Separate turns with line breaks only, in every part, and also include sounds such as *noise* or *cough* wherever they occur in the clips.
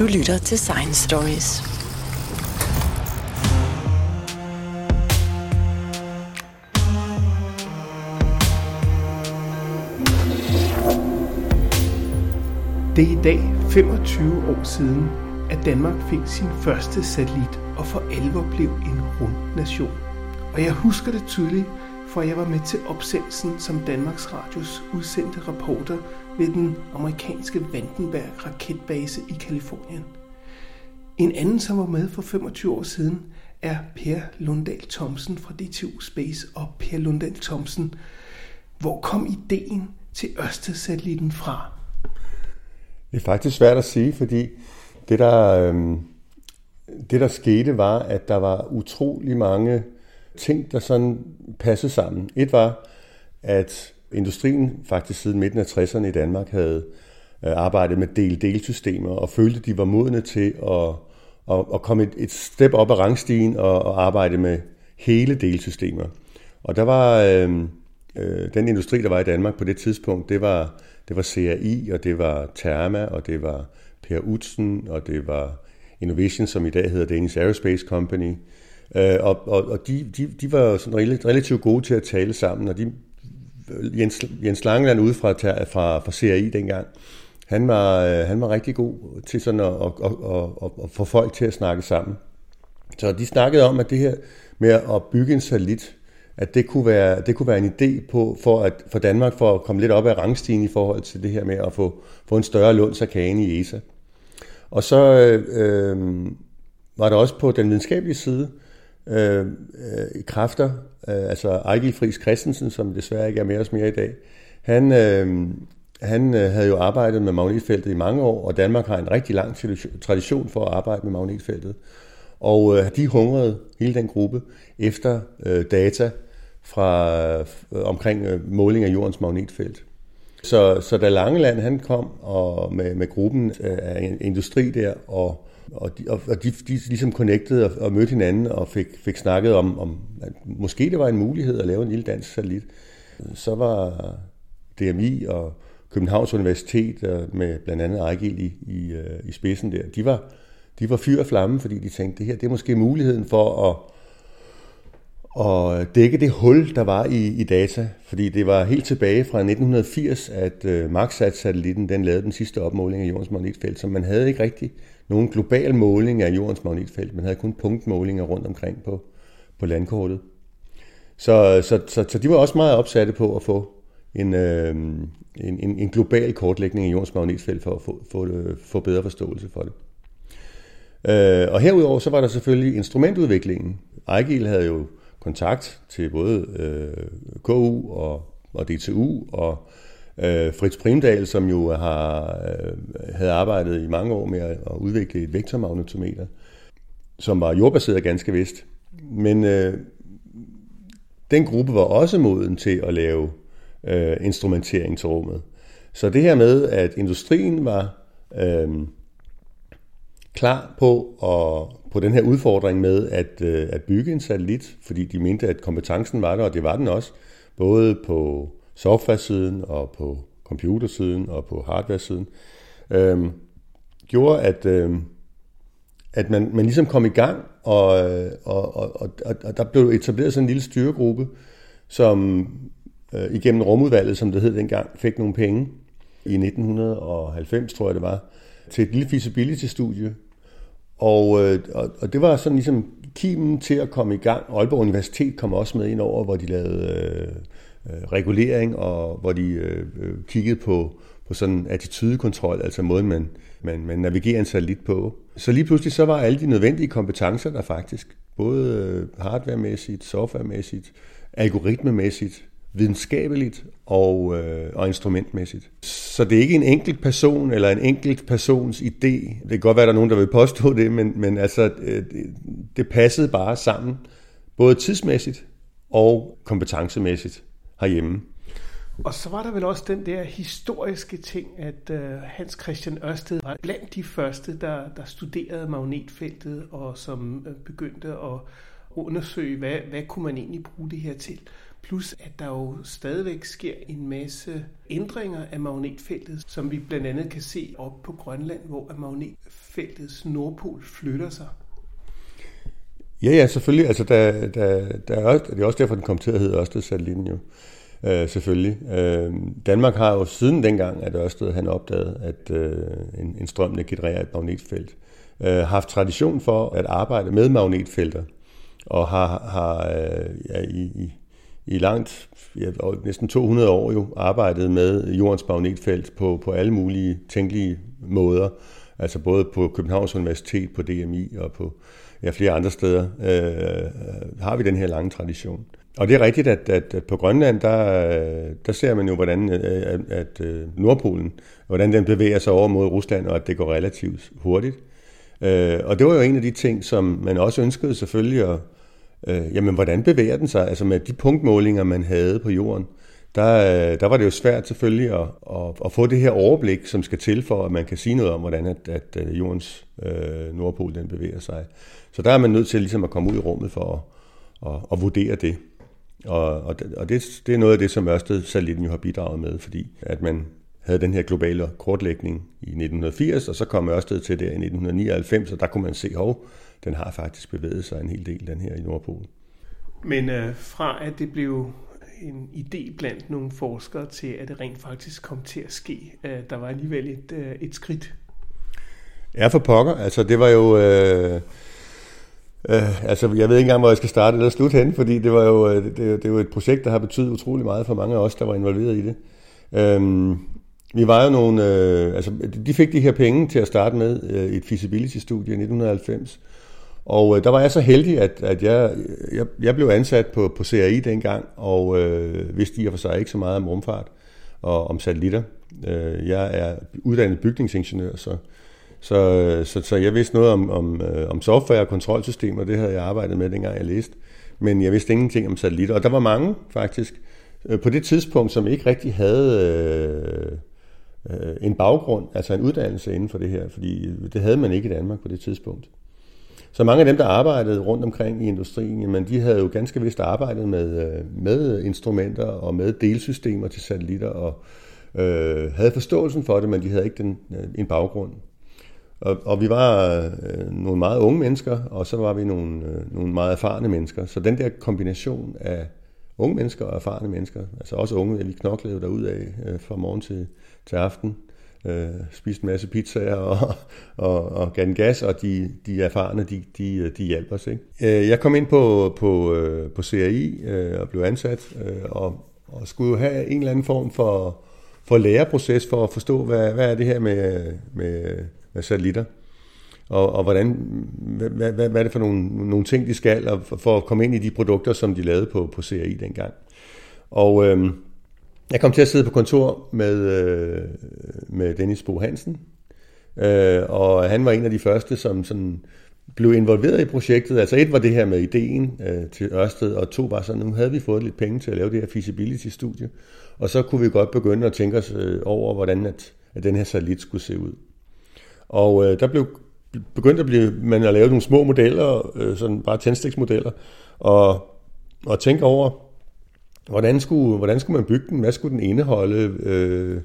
Du lytter til Science Stories.
Det er i dag 25 år siden, at Danmark fik sin første satellit og for alvor blev en rund nation. Og jeg husker det tydeligt, for jeg var med til opsendelsen som Danmarks Radios udsendte reporter ved den amerikanske Vandenberg raketbase i Kalifornien. En anden, som var med for 25 år siden, er Per Lundahl Thomsen fra DTU Space. Og Per Lundahl Thomsen, hvor kom ideen til Ørsted-satellitten fra?
Det er faktisk svært at sige, fordi det der, øh, det der skete var, at der var utrolig mange ting, der sådan passede sammen. Et var, at industrien faktisk siden midten af 60'erne i Danmark havde øh, arbejdet med del-del-systemer og følte, de var modne til at, at, at komme et, et step op ad rangstigen og, og arbejde med hele delsystemer. Og der var øh, øh, den industri, der var i Danmark på det tidspunkt, det var, det var CRI, og det var Therma, og det var Per Utsen, og det var Innovation, som i dag hedder Danish Aerospace Company. Øh, og og, og de, de, de var sådan relativt gode til at tale sammen, og de, Jens, Jens Langeland ude fra, fra, fra CRI dengang, han var, øh, han var rigtig god til sådan at, at, at, at, at få folk til at snakke sammen. Så de snakkede om, at det her med at bygge en satellit, at det kunne være, det kunne være en idé på, for, at, for Danmark for at komme lidt op ad rangstigen i forhold til det her med at få, få en større lunds af kagen i ESA. Og så øh, øh, var der også på den videnskabelige side øh, øh, kræfter, øh, altså Ejgil Friis Christensen, som desværre ikke er med os mere i dag, han, øh, han øh, havde jo arbejdet med magnetfeltet i mange år, og Danmark har en rigtig lang tradition for at arbejde med magnetfeltet. Og øh, de hungrede, hele den gruppe, efter øh, data fra øh, omkring øh, måling af jordens magnetfelt. Så, så da Langeland han kom og med, med gruppen øh, af industri der, og, og, de, og de, de ligesom connectede og, og mødte hinanden og fik, fik snakket om, om, at måske det var en mulighed at lave en lille dansk satellit, så var DMI og Københavns Universitet øh, med blandt andet Ejgil i, i, øh, i spidsen der, de var, de var fyr og flamme, fordi de tænkte, det her det er måske muligheden for at at dække det hul, der var i, i data. Fordi det var helt tilbage fra 1980, at uh, Maxsat-satellitten den lavede den sidste opmåling af jordens magnetfelt, så man havde ikke rigtig nogen global måling af jordens magnetfelt. Man havde kun punktmålinger rundt omkring på, på landkortet. Så, så, så, så de var også meget opsatte på at få en, øh, en, en, en global kortlægning af jordens magnetfelt for at få, få, øh, få bedre forståelse for det. Øh, og herudover så var der selvfølgelig instrumentudviklingen. Ejgil havde jo kontakt til både øh, KU og, og DTU og øh, Fritz Primdal, som jo har, øh, havde arbejdet i mange år med at, at udvikle et vektormagnetometer, som var jordbaseret ganske vist. Men øh, den gruppe var også moden til at lave øh, instrumentering til rummet. Så det her med, at industrien var øh, klar på at på den her udfordring med at, øh, at bygge en satellit, fordi de mente, at kompetencen var der, og det var den også, både på software-siden og på computersiden og på hardware-siden, øh, gjorde, at, øh, at man, man ligesom kom i gang, øh, og, og, og, og, og der blev etableret sådan en lille styregruppe, som øh, igennem rumudvalget, som det hed dengang, fik nogle penge i 1990, tror jeg det var, til et lille feasibility-studie, og, øh, og, og det var sådan ligesom kimen til at komme i gang. Aalborg Universitet kom også med ind over, hvor de lavede øh, øh, regulering, og hvor de øh, øh kiggede på, på sådan attitydekontrol, altså måden, man, man, man navigerer en satellit på. Så lige pludselig så var alle de nødvendige kompetencer der faktisk, både øh, hardwaremæssigt, softwaremæssigt, algoritmemæssigt, videnskabeligt og, øh, og instrumentmæssigt. Så det er ikke en enkelt person eller en enkelt persons idé. Det kan godt være, at der er nogen, der vil påstå det, men, men altså, øh, det, det passede bare sammen, både tidsmæssigt og kompetencemæssigt herhjemme.
Og så var der vel også den der historiske ting, at øh, Hans Christian Ørsted var blandt de første, der, der studerede magnetfeltet og som øh, begyndte at undersøge, hvad, hvad kunne man egentlig bruge det her til. Plus at der jo stadigvæk sker en masse ændringer af magnetfeltet, som vi blandt andet kan se op på Grønland, hvor magnetfeltets nordpol flytter sig.
Ja, ja, selvfølgelig. Altså, der, der, der er også, det er også derfor, den kom til at hedde Ørsted-satellitten jo. Øh, selvfølgelig. Øh, Danmark har jo siden dengang, at Ørsted han opdagede, at øh, en, en strøm genererer et magnetfelt, øh, haft tradition for at arbejde med magnetfelter, og har, har øh, ja, i, i, i langt, ja, næsten 200 år jo, arbejdet med jordens magnetfelt på, på alle mulige tænkelige måder. Altså både på Københavns Universitet, på DMI og på ja, flere andre steder øh, har vi den her lange tradition. Og det er rigtigt, at, at på Grønland, der, der ser man jo, hvordan øh, at, at øh, Nordpolen, hvordan den bevæger sig over mod Rusland, og at det går relativt hurtigt. Øh, og det var jo en af de ting, som man også ønskede selvfølgelig at, øh, jamen hvordan bevæger den sig? Altså med de punktmålinger, man havde på jorden, der, øh, der var det jo svært selvfølgelig at, at, at få det her overblik, som skal til for, at man kan sige noget om, hvordan at, at øh, jordens øh, nordpol den bevæger sig. Så der er man nødt til ligesom at komme ud i rummet for at, at, at vurdere det. Og, og, og det, det er noget af det, som Ørsted satellitten jo har bidraget med, fordi at man havde den her globale kortlægning i 1980, og så kom Ørsted til der i 1999, og der kunne man se, at den har faktisk bevæget sig en hel del, den her i Nordpolen.
Men øh, fra at det blev en idé blandt nogle forskere til, at det rent faktisk kom til at ske, øh, der var alligevel et, øh, et skridt.
Ja, for pokker. Altså, det var jo... Øh, Øh, altså, jeg ved ikke engang, hvor jeg skal starte eller slutte hen, fordi det var jo, øh, det, det, det var et projekt, der har betydet utrolig meget for mange af os, der var involveret i det. Øh, vi var jo nogle, øh, altså de fik de her penge til at starte med øh, et feasibility-studie i 1990, og øh, der var jeg så heldig, at, at jeg, jeg, jeg blev ansat på, på CRI dengang, og øh, vidste i og for sig ikke så meget om rumfart og om satellitter. Øh, jeg er uddannet bygningsingeniør, så, så, øh, så, så jeg vidste noget om, om, øh, om software og kontrolsystemer, det havde jeg arbejdet med, dengang jeg læste. Men jeg vidste ingenting om satellitter, og der var mange faktisk øh, på det tidspunkt, som ikke rigtig havde... Øh, øh, en baggrund, altså en uddannelse inden for det her, fordi det havde man ikke i Danmark på det tidspunkt. Så mange af dem, der arbejdede rundt omkring i industrien, jamen, de havde jo ganske vist arbejdet med, øh, med instrumenter og med delsystemer til satellitter, og øh, havde forståelsen for det, men de havde ikke den, øh, en baggrund. Og, og vi var øh, nogle meget unge mennesker, og så var vi nogle, øh, nogle meget erfarne mennesker. Så den der kombination af unge mennesker og erfarne mennesker, altså også unge, vi knoklede derud af øh, fra morgen til, til aften, øh, spiste en masse pizzaer og, *laughs* og, og gav gas, og de, de erfarne, de, de, de hjalp os. Ikke? Øh, jeg kom ind på, på, øh, på CRI øh, og blev ansat, og, og skulle jo have en eller anden form for, for læreproces for at forstå, hvad, hvad er det her med, med, med satellitter og, og hvordan, hvad, hvad, hvad er det for nogle, nogle ting, de skal, og for, for at komme ind i de produkter, som de lavede på, på CRI dengang. Og øhm, jeg kom til at sidde på kontor med, øh, med Dennis Bo Hansen, øh, og han var en af de første, som sådan blev involveret i projektet. Altså et var det her med ideen øh, til Ørsted, og to var sådan, nu havde vi fået lidt penge til at lave det her feasibility-studie, og så kunne vi godt begynde at tænke os øh, over, hvordan at, at den her satellit skulle se ud. Og øh, der blev begyndt at blive, man at lave nogle små modeller, øh, sådan bare tændstiksmodeller, og, og tænke over, hvordan skulle, hvordan skulle man bygge den, hvad skulle den indeholde, øh,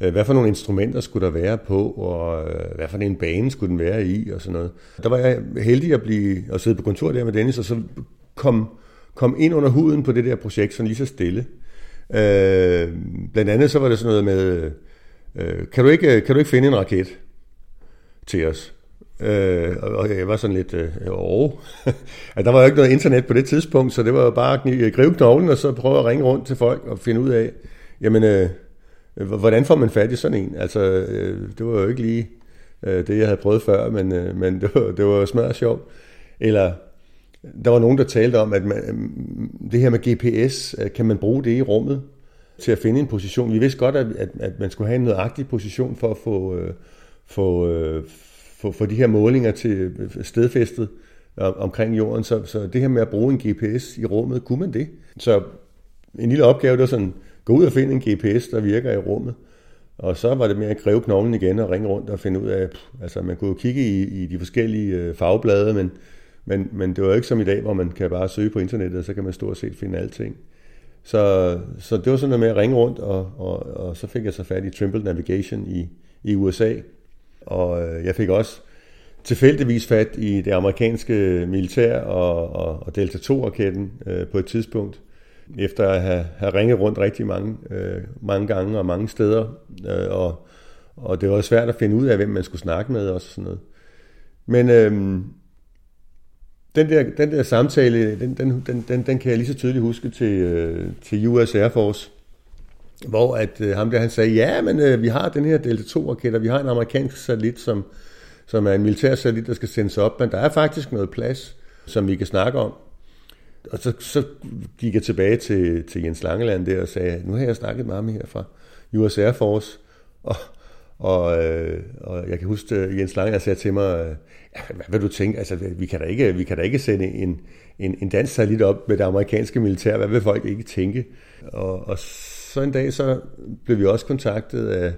øh hvad for nogle instrumenter skulle der være på, og øh, hvad for en bane skulle den være i, og sådan noget. Der var jeg heldig at, blive, at sidde på kontor der med Dennis, og så kom, kom ind under huden på det der projekt, sådan lige så stille. Øh, blandt andet så var det sådan noget med, øh, kan, du ikke, kan du ikke finde en raket til os? Øh, og jeg var sådan lidt, øh, åh, *laughs* altså, der var jo ikke noget internet på det tidspunkt, så det var jo bare at øh, gribe knoglen og så prøve at ringe rundt til folk og finde ud af, jamen, øh, øh hvordan får man fat i sådan en? Altså, øh, det var jo ikke lige øh, det, jeg havde prøvet før, men, øh, men *laughs* det var, det var smadret sjovt. Eller, der var nogen, der talte om, at man, øh, det her med GPS, kan man bruge det i rummet til at finde en position? Vi vidste godt, at, at, at man skulle have en nøjagtig position for at få, øh, få, øh, få, få de her målinger til øh, stedfæstet øh, omkring jorden. Så, så det her med at bruge en GPS i rummet, kunne man det? Så en lille opgave, der sådan, gå ud og finde en GPS, der virker i rummet. Og så var det med at kræve knoglen igen og ringe rundt og finde ud af, pff, altså man kunne jo kigge i, i de forskellige øh, fagblade, men, men, men det var jo ikke som i dag, hvor man kan bare søge på internettet, og så kan man stort set finde alting. Så, så det var sådan noget med at ringe rundt, og, og, og så fik jeg så fat i Trimble Navigation i, i USA. Og øh, jeg fik også tilfældigvis fat i det amerikanske militær og, og, og Delta 2-raketten øh, på et tidspunkt, efter at have, have ringet rundt rigtig mange, øh, mange gange og mange steder. Øh, og, og det var svært at finde ud af, hvem man skulle snakke med og sådan noget. Men øh, den, der, den der samtale, den, den, den, den, den kan jeg lige så tydeligt huske til, øh, til US Air Force, hvor at øh, ham der han sagde, ja, men øh, vi har den her Delta 2-raket, og vi har en amerikansk satellit, som, som er en militær satellit, der skal sendes op, men der er faktisk noget plads, som vi kan snakke om. Og så, så gik jeg tilbage til, til Jens Langeland der og sagde, nu har jeg snakket med ham her fra US Air Force, *laughs* og, og, øh, og jeg kan huske, at Jens Langeland sagde til mig, ja, hvad vil du tænke, altså vi kan da ikke, vi kan da ikke sende en, en, en dansk satellit op med det amerikanske militær, hvad vil folk ikke tænke? Og, og så en dag så blev vi også kontaktet af,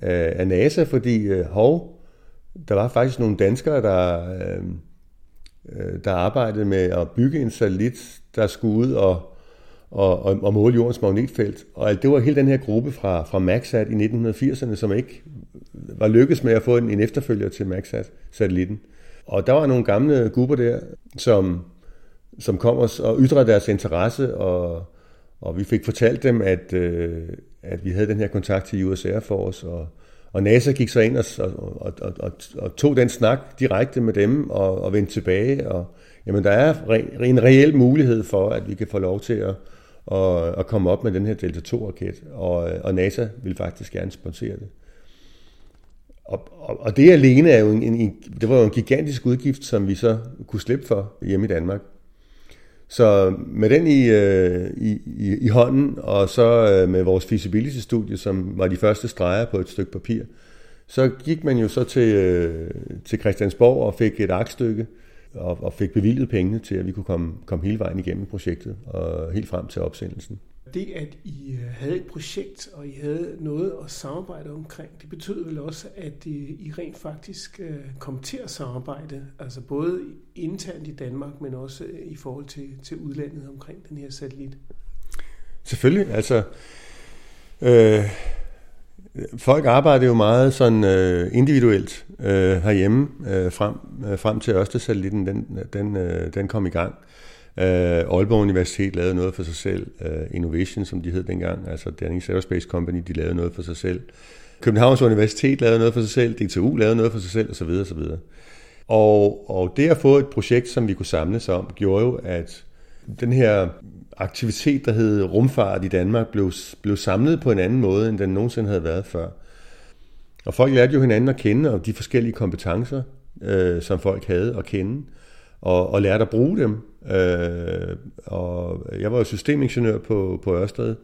af, af NASA, fordi øh, hov, der var faktisk nogle danskere, der, øh, øh der arbejdede med at bygge en satellit, der skulle ud og, og, og, og måle jordens magnetfelt. Og det var hele den her gruppe fra, fra Maxat i 1980'erne, som ikke var lykkedes med at få en, en efterfølger til Maxat-satellitten. Og der var nogle gamle grupper der, som, som kom os og ytrede deres interesse, og, og vi fik fortalt dem, at, øh, at vi havde den her kontakt til US Air Force, og, og NASA gik så ind og, og, og, og, og tog den snak direkte med dem og, og vendte tilbage. Og, jamen, der er re, en reel mulighed for, at vi kan få lov til at, at, at komme op med den her Delta 2-raket, og, og NASA vil faktisk gerne sponsere det. Og, og, og det alene er jo en, en, det var jo en gigantisk udgift, som vi så kunne slippe for hjemme i Danmark. Så med den i, øh, i, i, i hånden, og så øh, med vores feasibility-studie, som var de første streger på et stykke papir, så gik man jo så til, øh, til Christiansborg og fik et aktstykke, og, og fik bevilget pengene til, at vi kunne komme, komme hele vejen igennem projektet, og helt frem til opsendelsen.
Det, at I øh, havde et projekt, og I havde noget at samarbejde omkring, det betød vel også, at øh, I rent faktisk øh, kom til at samarbejde, altså både internt i Danmark, men også i forhold til, til udlandet omkring den her satellit?
Selvfølgelig, altså... Øh, folk arbejder jo meget sådan øh, individuelt øh, herhjemme øh, frem, øh, frem til Ørsted-satellitten, den, den, øh, den kom i gang. Uh, Aalborg Universitet lavede noget for sig selv. Uh, Innovation, som de hed dengang, altså Danish Aerospace Company, de lavede noget for sig selv. Københavns Universitet lavede noget for sig selv. DTU lavede noget for sig selv, osv. osv. Og, og det at få et projekt, som vi kunne samles om, gjorde jo, at den her aktivitet, der hed rumfart i Danmark, blev, blev samlet på en anden måde, end den nogensinde havde været før. Og folk lærte jo hinanden at kende, og de forskellige kompetencer, øh, som folk havde at kende, og, og lærte at bruge dem. Øh, og jeg var jo systemingeniør på, på Ørsted,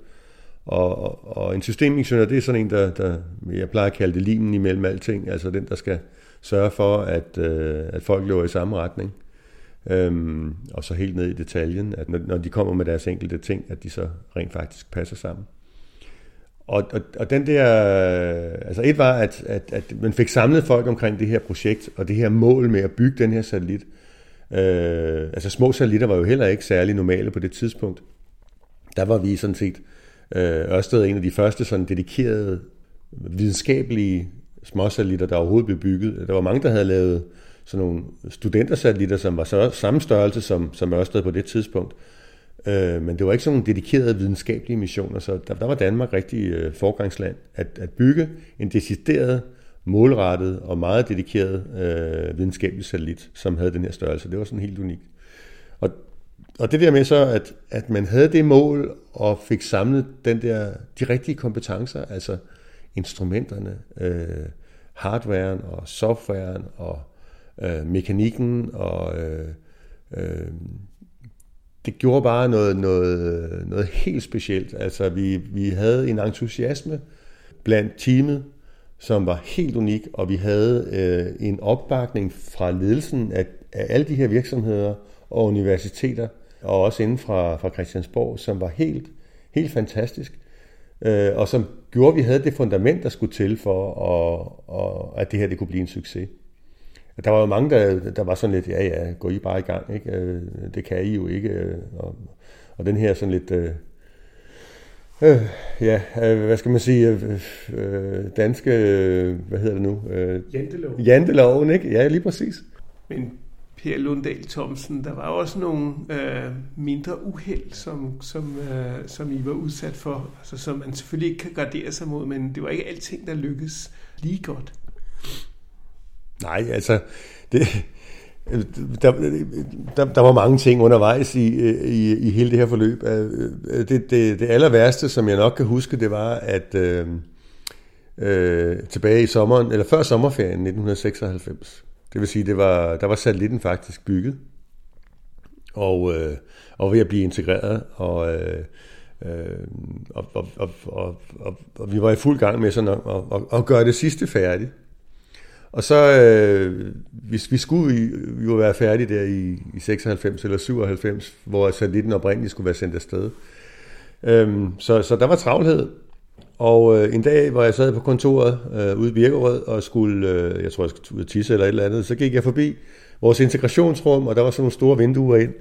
og, og, og en systemingeniør, det er sådan en, der, der jeg plejer at kalde det limen imellem alting, altså den, der skal sørge for, at, øh, at folk løber i samme retning. Øhm, og så helt ned i detaljen, at når, når de kommer med deres enkelte ting, at de så rent faktisk passer sammen. Og, og, og den der, altså et var, at, at, at man fik samlet folk omkring det her projekt, og det her mål med at bygge den her satellit. Øh, Øh, altså små satellitter var jo heller ikke særlig normale på det tidspunkt. Der var vi sådan set, øh, Ørsted en af de første sådan dedikerede videnskabelige småsatellitter, der overhovedet blev bygget. Der var mange, der havde lavet sådan nogle studentersatellitter, som var så, samme størrelse som, som Ørsted på det tidspunkt. Øh, men det var ikke sådan nogle dedikerede videnskabelige missioner, så der, der var Danmark rigtig øh, forgangsland at, at bygge en decideret, målrettet og meget dedikeret øh, videnskabelig satellit, som havde den her størrelse. Det var sådan helt unikt. Og, og det der med så, at, at man havde det mål og fik samlet den der, de rigtige kompetencer, altså instrumenterne, øh, hardwaren og softwaren og øh, mekanikken, og øh, øh, det gjorde bare noget, noget, noget helt specielt. Altså, vi, vi havde en entusiasme blandt teamet, som var helt unik, og vi havde øh, en opbakning fra ledelsen af, af alle de her virksomheder og universiteter, og også inden fra, fra Christiansborg, som var helt, helt fantastisk, øh, og som gjorde, at vi havde det fundament, der skulle til for, at, og, at det her det kunne blive en succes. Der var jo mange, der, der var sådan lidt, ja ja, gå I bare i gang, ikke? Øh, det kan I jo ikke. Øh, og, og den her sådan lidt, øh, øh, ja, øh, hvad skal man sige? Øh, øh, danske, øh, hvad hedder det nu? Øh,
Jantelov.
Janteloven, ikke? Ja, lige præcis.
Men Per Lundahl Thomsen, der var også nogle øh, mindre uheld, som, som, øh, som I var udsat for, altså, som man selvfølgelig ikke kan gardere sig mod, men det var ikke alting, der lykkedes lige godt.
Nej, altså, det, der, der, der var mange ting undervejs i, i, i hele det her forløb. Øh, øh, det, det, det aller værste, som jeg nok kan huske, det var, at øh, øh, tilbage i sommeren, eller før sommerferien 1996, det vil sige, det var, der var satellitten faktisk bygget, og, øh, og ved at blive integreret, og, øh, øh, og, og, og, og, og, og vi var i fuld gang med sådan at, at, at gøre det sidste færdigt. Og så, øh, vi, vi skulle jo være færdige der i, i 96 eller 97, hvor satellitten oprindeligt skulle være sendt afsted. Øhm, så, så der var travlhed. Og øh, en dag, hvor jeg sad på kontoret øh, ude i Birkerød og skulle, øh, jeg tror jeg skulle ud og tisse eller et eller andet, så gik jeg forbi vores integrationsrum, og der var sådan nogle store vinduer ind.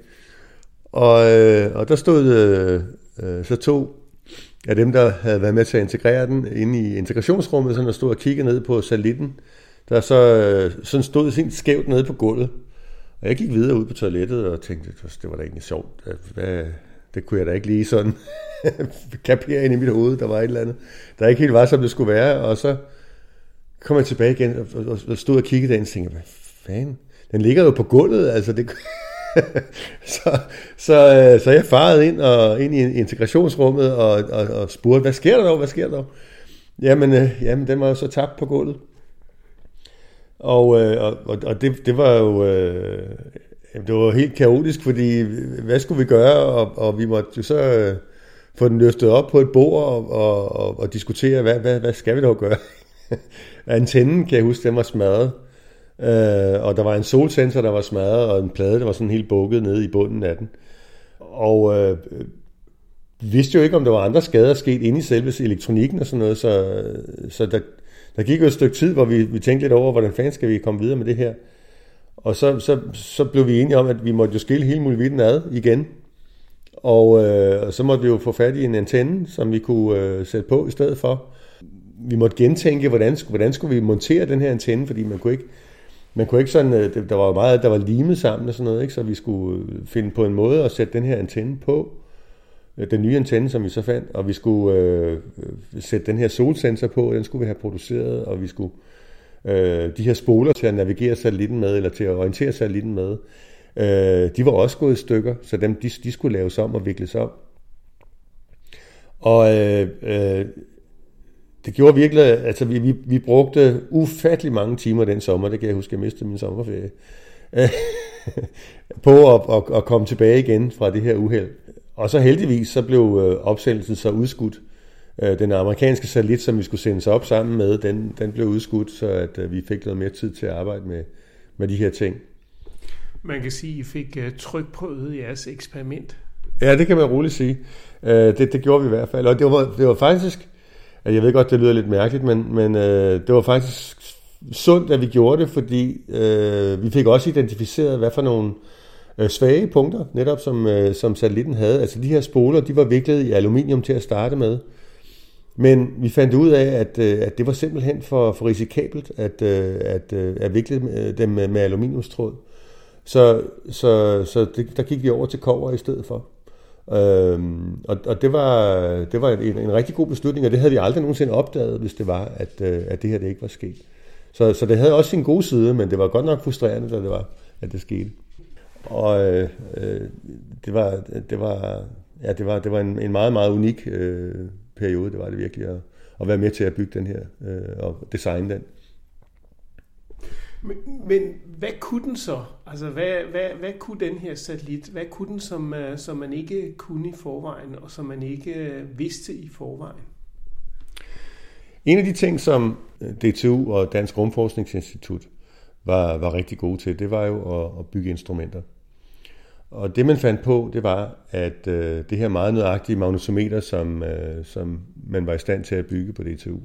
Og, øh, og der stod øh, øh, så to af dem, der havde været med til at integrere den, inde i integrationsrummet, sådan og stod og kiggede ned på satellitten, der så øh, sådan stod helt skævt nede på gulvet. Og jeg gik videre ud på toilettet og tænkte, det var da egentlig sjovt. Øh, hvad, det kunne jeg da ikke lige sådan *laughs* kapere ind i mit hoved. Der var et eller andet, der ikke helt var, som det skulle være. Og så kom jeg tilbage igen og, og stod og kiggede derinde og tænkte, hvad fanden? Den ligger jo på gulvet, altså det... *laughs* så, så, øh, så jeg farede ind, og, ind i integrationsrummet og, og, og spurgte, hvad sker der dog, hvad sker der dog? Jamen, øh, jamen, den var jo så tabt på gulvet. Og, øh, og, og det, det var jo øh, det var helt kaotisk, fordi hvad skulle vi gøre? Og, og vi måtte jo så øh, få den løftet op på et bord og, og, og, og diskutere, hvad, hvad, hvad skal vi dog gøre? *laughs* Antennen, kan jeg huske, den var smadret. Øh, og der var en solsensor, der var smadret, og en plade, der var sådan helt bukket nede i bunden af den. Og øh, vidste jo ikke, om der var andre skader sket inde i selve elektronikken og sådan noget, så, så der, der gik jo et stykke tid, hvor vi, vi tænkte lidt over, hvordan fanden skal vi komme videre med det her. Og så, så, så blev vi enige om, at vi måtte jo skille hele muligheden ad igen. Og, øh, og så måtte vi jo få fat i en antenne, som vi kunne øh, sætte på i stedet for. Vi måtte gentænke, hvordan, hvordan skulle vi montere den her antenne, fordi man kunne ikke, man kunne ikke sådan, øh, der var meget, der var limet sammen og sådan noget, ikke? så vi skulle øh, finde på en måde at sætte den her antenne på. Øh, den nye antenne, som vi så fandt, og vi skulle øh, sætte den her solsensor på, den skulle vi have produceret, og vi skulle øh, de her spoler til at navigere satellitten med, eller til at orientere satellitten med, øh, de var også gået i stykker, så dem, de, de skulle laves om og vikles om. Og øh, øh, det gjorde virkelig, altså vi, vi, vi brugte ufattelig mange timer den sommer, det kan jeg huske, jeg mistede min sommerferie, *laughs* på at, at, at komme tilbage igen fra det her uheld. Og så heldigvis, så blev øh, opsendelsen så udskudt. Øh, den amerikanske satellit, som vi skulle sendes op sammen med, den, den blev udskudt, så at øh, vi fik noget mere tid til at arbejde med, med de her ting.
Man kan sige, at I fik trykprøvet jeres eksperiment.
Ja, det kan man roligt sige. Det, det gjorde vi i hvert fald. Og det var, det var faktisk, jeg ved godt, det lyder lidt mærkeligt, men, men det var faktisk sundt, at vi gjorde det, fordi øh, vi fik også identificeret, hvad for nogle øh, Øh, svage punkter, netop som, øh, som satellitten havde. Altså de her spoler, de var viklet i aluminium til at starte med. Men vi fandt ud af, at, øh, at det var simpelthen for, for risikabelt at, øh, at, øh, at vikle øh, dem med, med aluminiumstråd. Så, så, så det, der gik vi over til kover i stedet for. Øhm, og og det var, det var en, en rigtig god beslutning, og det havde vi aldrig nogensinde opdaget, hvis det var, at, øh, at det her det ikke var sket. Så, så det havde også sin gode side, men det var godt nok frustrerende, da det var, at det skete. Og øh, det var, det var, ja, det var, det var en, en meget, meget unik øh, periode, det var det virkelig, at, at være med til at bygge den her øh, og designe den.
Men, men hvad kunne den så? Altså, hvad, hvad, hvad kunne den her satellit? Hvad kunne den, som, øh, som man ikke kunne i forvejen, og som man ikke øh, vidste i forvejen?
En af de ting, som DTU og Dansk Rumforskningsinstitut var, var rigtig gode til, det var jo at, at bygge instrumenter. Og det man fandt på, det var, at øh, det her meget nøjagtige magnetometer, som, øh, som man var i stand til at bygge på DTU,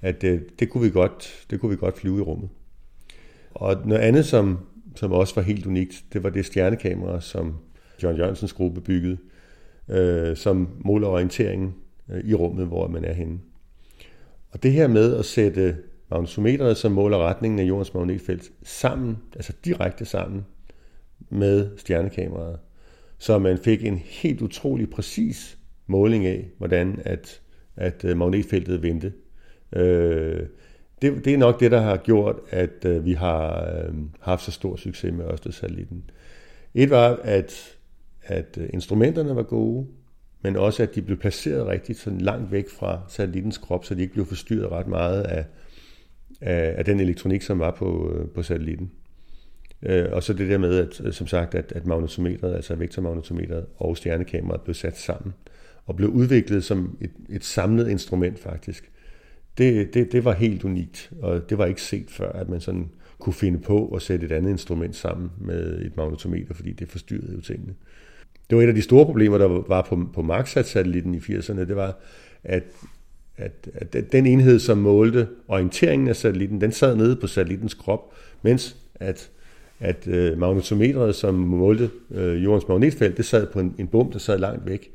at øh, det, kunne vi godt, det kunne vi godt flyve i rummet. Og noget andet, som, som også var helt unikt, det var det stjernekamera, som John Jørgensens gruppe byggede, øh, som måler orienteringen øh, i rummet, hvor man er henne. Og det her med at sætte magnetometeret, som måler retningen af jordens magnetfelt, sammen, altså direkte sammen med stjernekameraet, så man fik en helt utrolig præcis måling af, hvordan at, at øh, magnetfeltet vendte. Øh, det, det er nok det, der har gjort, at øh, vi har øh, haft så stor succes med Ørsted-satellitten. Et var, at, at øh, instrumenterne var gode, men også at de blev placeret rigtigt sådan langt væk fra satellittens krop, så de ikke blev forstyrret ret meget af, af, af den elektronik, som var på, øh, på satellitten. Øh, og så det der med, at, øh, som sagt, at, at magnetometret, altså vektormagnetometret og stjernekameraet blev sat sammen og blev udviklet som et, et samlet instrument faktisk. Det, det, det var helt unikt, og det var ikke set før, at man sådan kunne finde på at sætte et andet instrument sammen med et magnetometer, fordi det forstyrrede jo tingene. Det var et af de store problemer, der var på, på Maxsat-satellitten i 80'erne, det var, at, at, at den enhed, som målte orienteringen af satellitten, den sad nede på satellittens krop, mens at, at øh, magnetometret, som målte øh, jordens magnetfelt, det sad på en, en bum, der sad langt væk.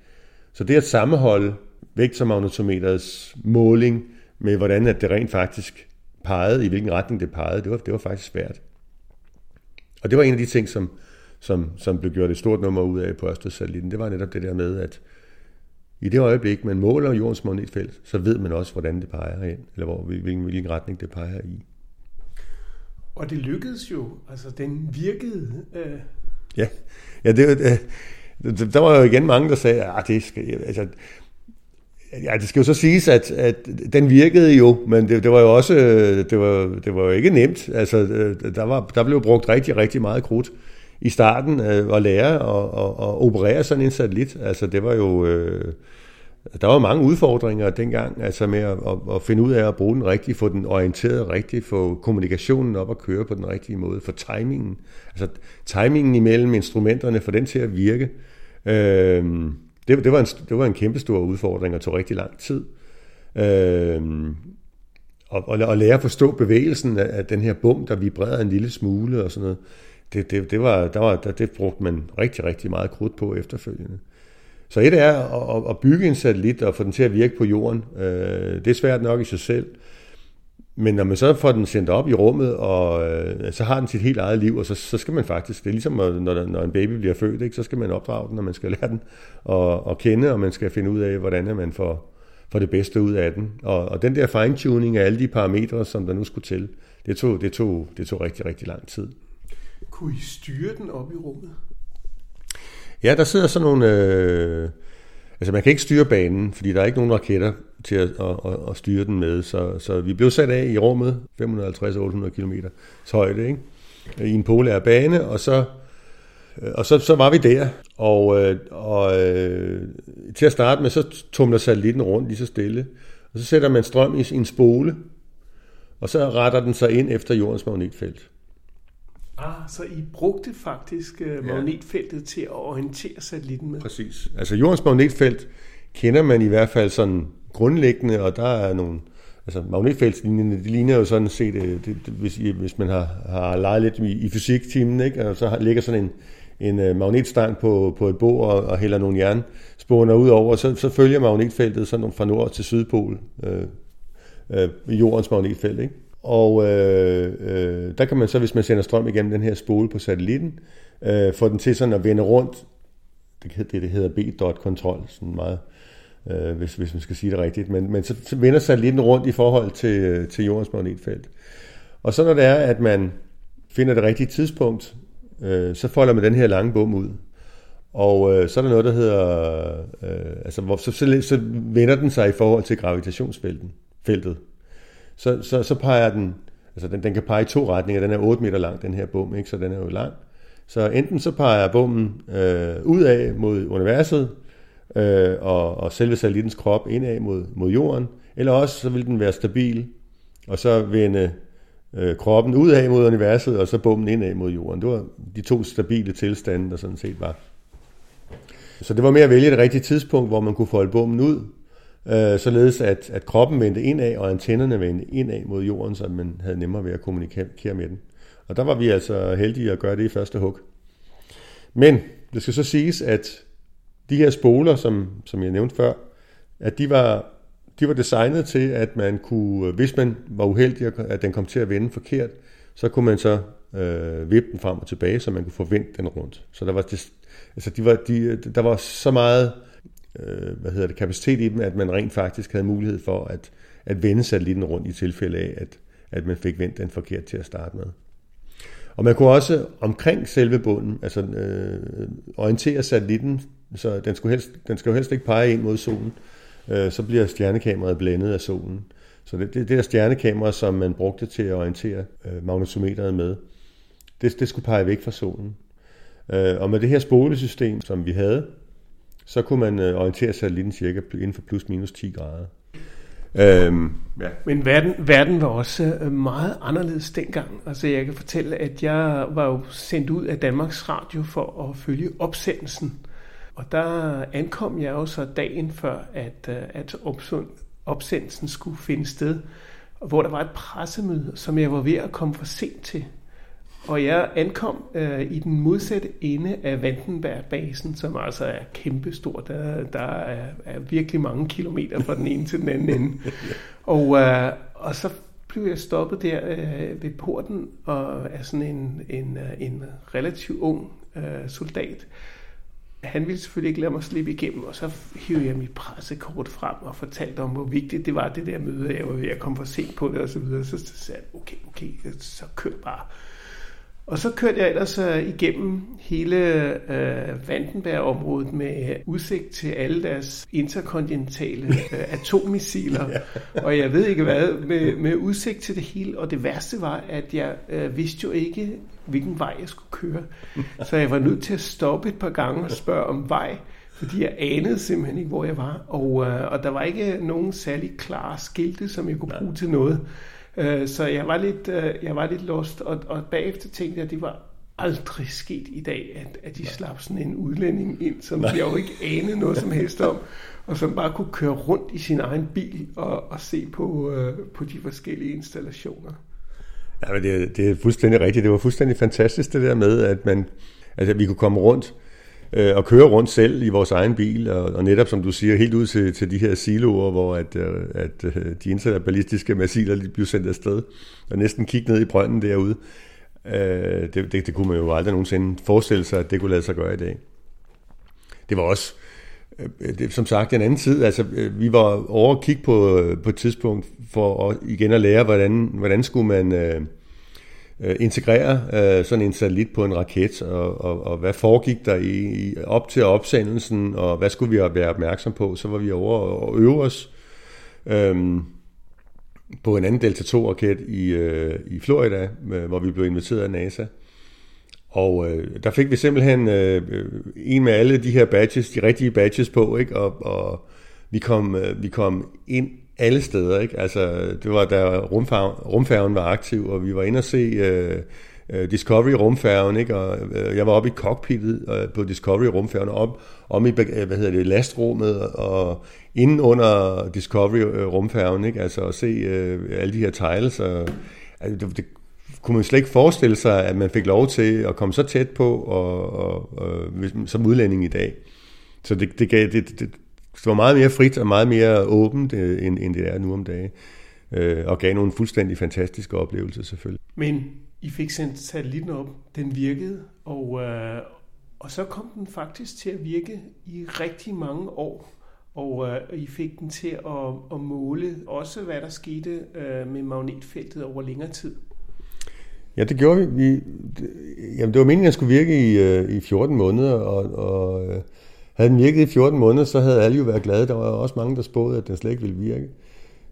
Så det at sammenholde vektormagnetometerets måling med, hvordan at det rent faktisk pegede, i hvilken retning det pegede, det var, det var faktisk svært. Og det var en af de ting, som, som, som blev gjort et stort nummer ud af på Ørsted-satellitten. Det var netop det der med, at i det øjeblik, man måler jordens magnetfelt, så ved man også, hvordan det peger hen, eller hvor, hvilken, hvilken retning det peger i.
Og det lykkedes jo, altså den virkede. Øh...
Ja, ja det, øh, det, der var jo igen mange, der sagde, at det skal, altså, Ja, det skal jo så siges, at, at den virkede jo, men det, det var jo også det var, det var jo ikke nemt. Altså, øh, der, var, der blev brugt rigtig, rigtig meget krudt i starten øh, at lære og, og, og operere sådan en satellit. Altså, det var jo... Øh, der var mange udfordringer dengang, altså med at, at, at finde ud af at bruge den rigtigt, få den orienteret rigtigt, få kommunikationen op at køre på den rigtige måde, få timingen, altså timingen imellem instrumenterne, for den til at virke. Øh, det, det, var en, det var en kæmpe stor udfordring og tog rigtig lang tid. Øh, og, og, og lære at forstå bevægelsen af, af den her bum, der vibrerede en lille smule og sådan noget. Det, det, det, var, der var, der, det brugte man rigtig, rigtig meget krudt på efterfølgende. Så et er at, at bygge en satellit og få den til at virke på jorden. Øh, det er svært nok i sig selv. Men når man så får den sendt op i rummet, og øh, så har den sit helt eget liv, og så, så skal man faktisk, det er ligesom når, når en baby bliver født, ikke, så skal man opdrage den, og man skal lære den at, at kende, og man skal finde ud af, hvordan man får, får det bedste ud af den. Og, og den der fine-tuning af alle de parametre, som der nu skulle til, det tog, det tog, det tog rigtig, rigtig lang tid.
Kunne I styre den op i rummet?
Ja, der sidder sådan nogle... Øh, altså man kan ikke styre banen, fordi der er ikke nogen raketter til at, at, at, at styre den med. Så, så vi blev sat af i rummet, 550-800 km højde, ikke? i en polær bane, og så, øh, og så, så var vi der. Og, øh, og øh, til at starte med, så tumler satellitten rundt lige så stille. Og så sætter man strøm i en spole, og så retter den sig ind efter jordens magnetfelt.
Ah, så I brugte faktisk uh, magnetfeltet ja. til at orientere satellitten med?
Præcis. Altså jordens magnetfelt kender man i hvert fald sådan grundlæggende, og der er nogle... Altså magnetfeltslinjerne, de ligner jo sådan set, øh, det, det, hvis, hvis man har, har leget lidt i, i fysiktimen, ikke? og så ligger sådan en, en uh, magnetstang på, på et bord og, og hælder nogle jernspåner ud over, så, så følger magnetfeltet sådan fra nord til sydpol, øh, øh, jordens magnetfelt. Ikke? Og øh, øh, der kan man så, hvis man sender strøm igennem den her spole på satellitten, øh, få den til sådan at vende rundt. Det, det, det hedder B-dot-kontrol, sådan meget, øh, hvis, hvis man skal sige det rigtigt. Men, men så, så vender satellitten rundt i forhold til, øh, til jordens magnetfelt. Og så når det er, at man finder det rigtige tidspunkt, øh, så folder man den her lange bum ud. Og øh, så er der noget, der hedder, øh, altså hvor, så, så, så vender den sig i forhold til gravitationsfeltet. Feltet så, så, så peger den, altså den, den kan pege i to retninger, den er 8 meter lang, den her bom, ikke? så den er jo lang. Så enten så peger bommen øh, ud af mod universet, øh, og, og selve satellittens krop indad mod, mod jorden, eller også så vil den være stabil, og så vende øh, kroppen ud af mod universet, og så bommen indad mod jorden. Det var de to stabile tilstande, der sådan set var. Så det var med at vælge det rigtige tidspunkt, hvor man kunne folde bommen ud, øh, således at, at kroppen vendte indad, og antennerne vendte indad mod jorden, så man havde nemmere ved at kommunikere med den. Og der var vi altså heldige at gøre det i første hug. Men det skal så siges, at de her spoler, som, som jeg nævnte før, at de var, de var designet til, at man kunne, hvis man var uheldig, at den kom til at vende forkert, så kunne man så øh, vippe den frem og tilbage, så man kunne få vendt den rundt. Så der var, altså de var, de, der var så meget øh, hvad hedder det, kapacitet i dem, at man rent faktisk havde mulighed for at, at vende satellitten rundt i tilfælde af, at, at man fik vendt den forkert til at starte med. Og man kunne også omkring selve bunden, altså øh, orientere satellitten, så den, skulle helst, den skal jo helst ikke pege ind mod solen, øh, så bliver stjernekameraet blændet af solen. Så det, det, det der stjernekamera, som man brugte til at orientere øh, magnetometeret med, det, det skulle pege væk fra solen. Øh, og med det her spolesystem, som vi havde, så kunne man øh, orientere satellitten cirka inden for plus minus 10 grader.
Øhm, ja. Men verden, verden var også øh, meget anderledes dengang. Altså jeg kan fortælle, at jeg var jo sendt ud af Danmarks Radio for at følge opsendelsen. Og der ankom jeg jo så dagen før, at, øh, at opsendelsen skulle finde sted, hvor der var et pressemøde, som jeg var ved at komme for sent til. Og jeg ankom øh, i den modsatte ende af Vandenbergbasen, som altså er kæmpestor. Der, der er, er virkelig mange kilometer fra den ene til den anden ende. *laughs* Og, øh, og så blev jeg stoppet der øh, ved porten og er sådan en, en, øh, en relativt ung øh, soldat. Han ville selvfølgelig ikke lade mig slippe igennem, og så hævde jeg mit pressekort frem og fortalte om, hvor vigtigt det var, det der møde. Jeg var ved at komme for sent på det, og så videre. Så sagde jeg, okay, okay, så kør bare. Og så kørte jeg ellers uh, igennem hele uh, Vandenberg-området med udsigt til alle deres interkontinentale uh, *laughs* atommissiler. ja. Og jeg ved ikke hvad, med, med udsigt til det hele. Og det værste var, at jeg uh, vidste jo ikke, hvilken vej jeg skulle køre. Så jeg var nødt til at stoppe et par gange og spørge om vej fordi jeg anede simpelthen ikke, hvor jeg var. Og, øh, og der var ikke nogen særlig klare skilte, som jeg kunne bruge til noget. Øh, så jeg var lidt, øh, jeg var lidt lost, og, og bagefter tænkte jeg, at det var aldrig sket i dag, at, at de slap sådan en udlænding ind, som Nej. jeg jo ikke anede noget som helst om, og som bare kunne køre rundt i sin egen bil og, og se på, øh, på de forskellige installationer.
Ja, men det, det er fuldstændig rigtigt. Det var fuldstændig fantastisk det der med, at man, altså, vi kunne komme rundt øh, og køre rundt selv i vores egen bil, og, og netop som du siger, helt ud til, til de her siloer, hvor at, øh, at øh, de interballistiske missiler de blev sendt afsted, og næsten kigge ned i brønden derude. Øh, det, det, det kunne man jo aldrig nogensinde forestille sig, at det kunne lade sig gøre i dag. Det var også, øh, det, som sagt, en anden tid. Altså, øh, vi var over at kigge på, øh, på et tidspunkt for at, igen at lære, hvordan, hvordan skulle man... Øh, Øh, integrere øh, sådan en satellit på en raket, og, og, og hvad foregik der i, i, op til opsendelsen, og hvad skulle vi være opmærksom på, så var vi over og øve os øh, på en anden Delta 2-raket i, øh, i Florida, øh, hvor vi blev inviteret af NASA. Og øh, der fik vi simpelthen øh, en med alle de her badges, de rigtige badges på, ikke? Og, og vi, kom, øh, vi kom ind alle steder. Ikke? Altså, det var da rumfærgen, rumfærgen var aktiv, og vi var inde og se øh, øh, uh, Discovery rumfærgen, ikke? og uh, jeg var oppe i cockpittet uh, på Discovery rumfærgen, op om i hvad hedder det, lastrummet, og inden under Discovery rumfærgen, ikke? altså at se uh, alle de her tiles, og, altså, det, det kunne man slet ikke forestille sig, at man fik lov til at komme så tæt på, og, og, og som udlænding i dag. Så det, det, gav, det, det, det var meget mere frit og meget mere åbent, øh, end, end det er nu om dagen. Øh, og gav nogle fuldstændig fantastiske oplevelser selvfølgelig.
Men I fik sendt satellitten op, den virkede, og, øh, og så kom den faktisk til at virke i rigtig mange år. Og øh, I fik den til at, at måle også, hvad der skete øh, med magnetfeltet over længere tid.
Ja, det gjorde vi. vi det, jamen, det var meningen, at den skulle virke i, øh, i 14 måneder, og, og øh, havde den virket i 14 måneder, så havde alle jo været glade. Der var også mange, der spåede, at den slet ikke ville virke.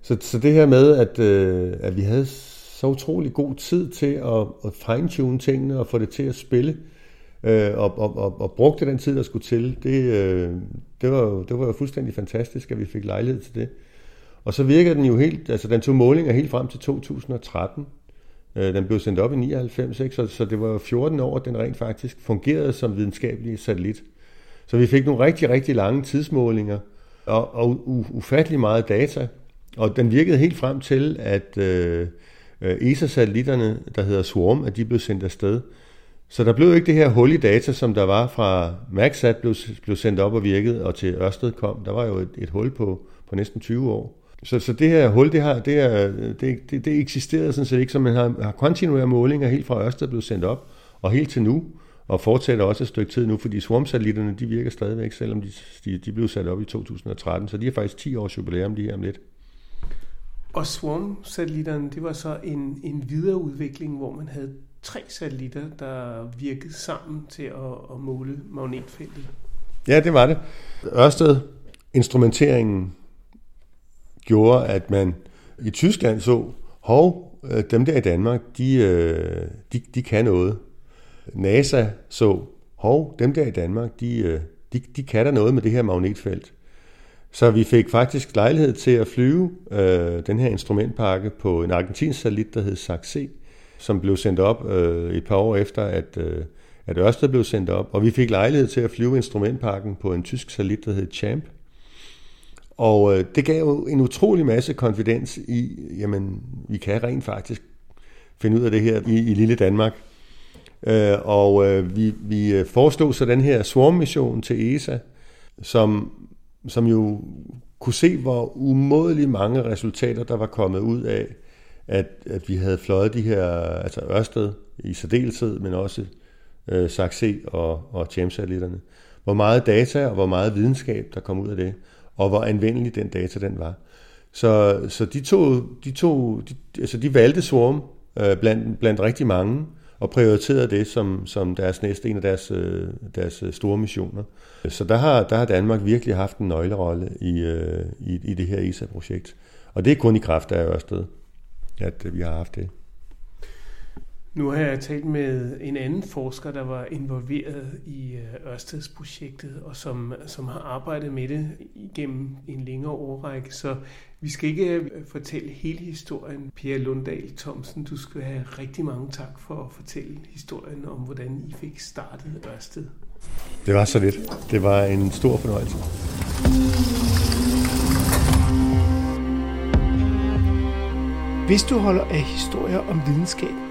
Så, så det her med, at, øh, at vi havde så utrolig god tid til at, at fine-tune tingene og få det til at spille, øh, og, og, og, og brugte den tid, der skulle til, det, øh, det, var, det var jo fuldstændig fantastisk, at vi fik lejlighed til det. Og så virkede den jo helt, altså den tog målinger helt frem til 2013. Øh, den blev sendt op i 99, ikke? Så, så det var 14 år, at den rent faktisk fungerede som videnskabelig satellit. Så vi fik nogle rigtig, rigtig lange tidsmålinger og, og ufattelig meget data. Og den virkede helt frem til, at øh, øh, ESA-satellitterne, der hedder Swarm, at de blev sendt afsted. Så der blev ikke det her hul i data, som der var fra MaxSat blev, blev sendt op og virkede, og til Ørsted kom. Der var jo et, et hul på, på næsten 20 år. Så, så det her hul, det, har, det, er, det, det, det eksisterede sådan set ikke, så man har, har kontinuerlige målinger helt fra Ørsted blev sendt op, og helt til nu, og fortsætter også et stykke tid nu, fordi Swarm-satellitterne, de virker stadigvæk, selvom de, de, de blev sat op i 2013, så de har faktisk 10 års jubilæum lige om lidt.
Og Swarm-satellitterne, det var så en, en videreudvikling, hvor man havde tre satellitter, der virkede sammen til at, at måle magnetfeltet.
Ja, det var det. Ørsted, instrumenteringen gjorde, at man i Tyskland så, hov, øh, dem der i Danmark, de, øh, de, de kan noget. NASA så, hov, dem der i Danmark, de, øh, de, de kan der noget med det her magnetfelt. Så vi fik faktisk lejlighed til at flyve øh, den her instrumentpakke på en argentinsk satellit, der hed SAC-C, som blev sendt op øh, et par år efter, at, øh, at Ørsted blev sendt op. Og vi fik lejlighed til at flyve instrumentpakken på en tysk satellit, der hed Champ. Og øh, det gav jo en utrolig masse konfidens i, jamen, vi kan rent faktisk finde ud af det her i, i lille Danmark. Øh, og øh, vi, vi øh, forestod så den her swarm-mission til ESA, som, som jo kunne se, hvor umådelig mange resultater, der var kommet ud af, at, at vi havde fløjet de her, altså Ørsted i særdeleshed, men også øh, SAC e og, og James-satellitterne. Hvor meget data og hvor meget videnskab, der kom ud af det, og hvor anvendelig den data den var. Så, så de to, de to de, altså de valgte Swarm øh, blandt, blandt rigtig mange, og prioriteret det som, som deres næste en af deres, øh, deres øh, store missioner. Så der har, der har Danmark virkelig haft en nøglerolle i, øh, i, i det her ESA-projekt. Og det er kun i kraft af Ørsted, at vi har haft det.
Nu har jeg talt med en anden forsker, der var involveret i øh, Ørstedsprojektet, og som, som har arbejdet med det igennem en længere årrække. Så vi skal ikke øh, fortælle hele historien. Pierre Lundahl Thomsen, du skal have rigtig mange tak for at fortælle historien om, hvordan I fik startet Ørsted.
Det var så lidt. Det var en stor fornøjelse.
Hvis du holder af historier om videnskab,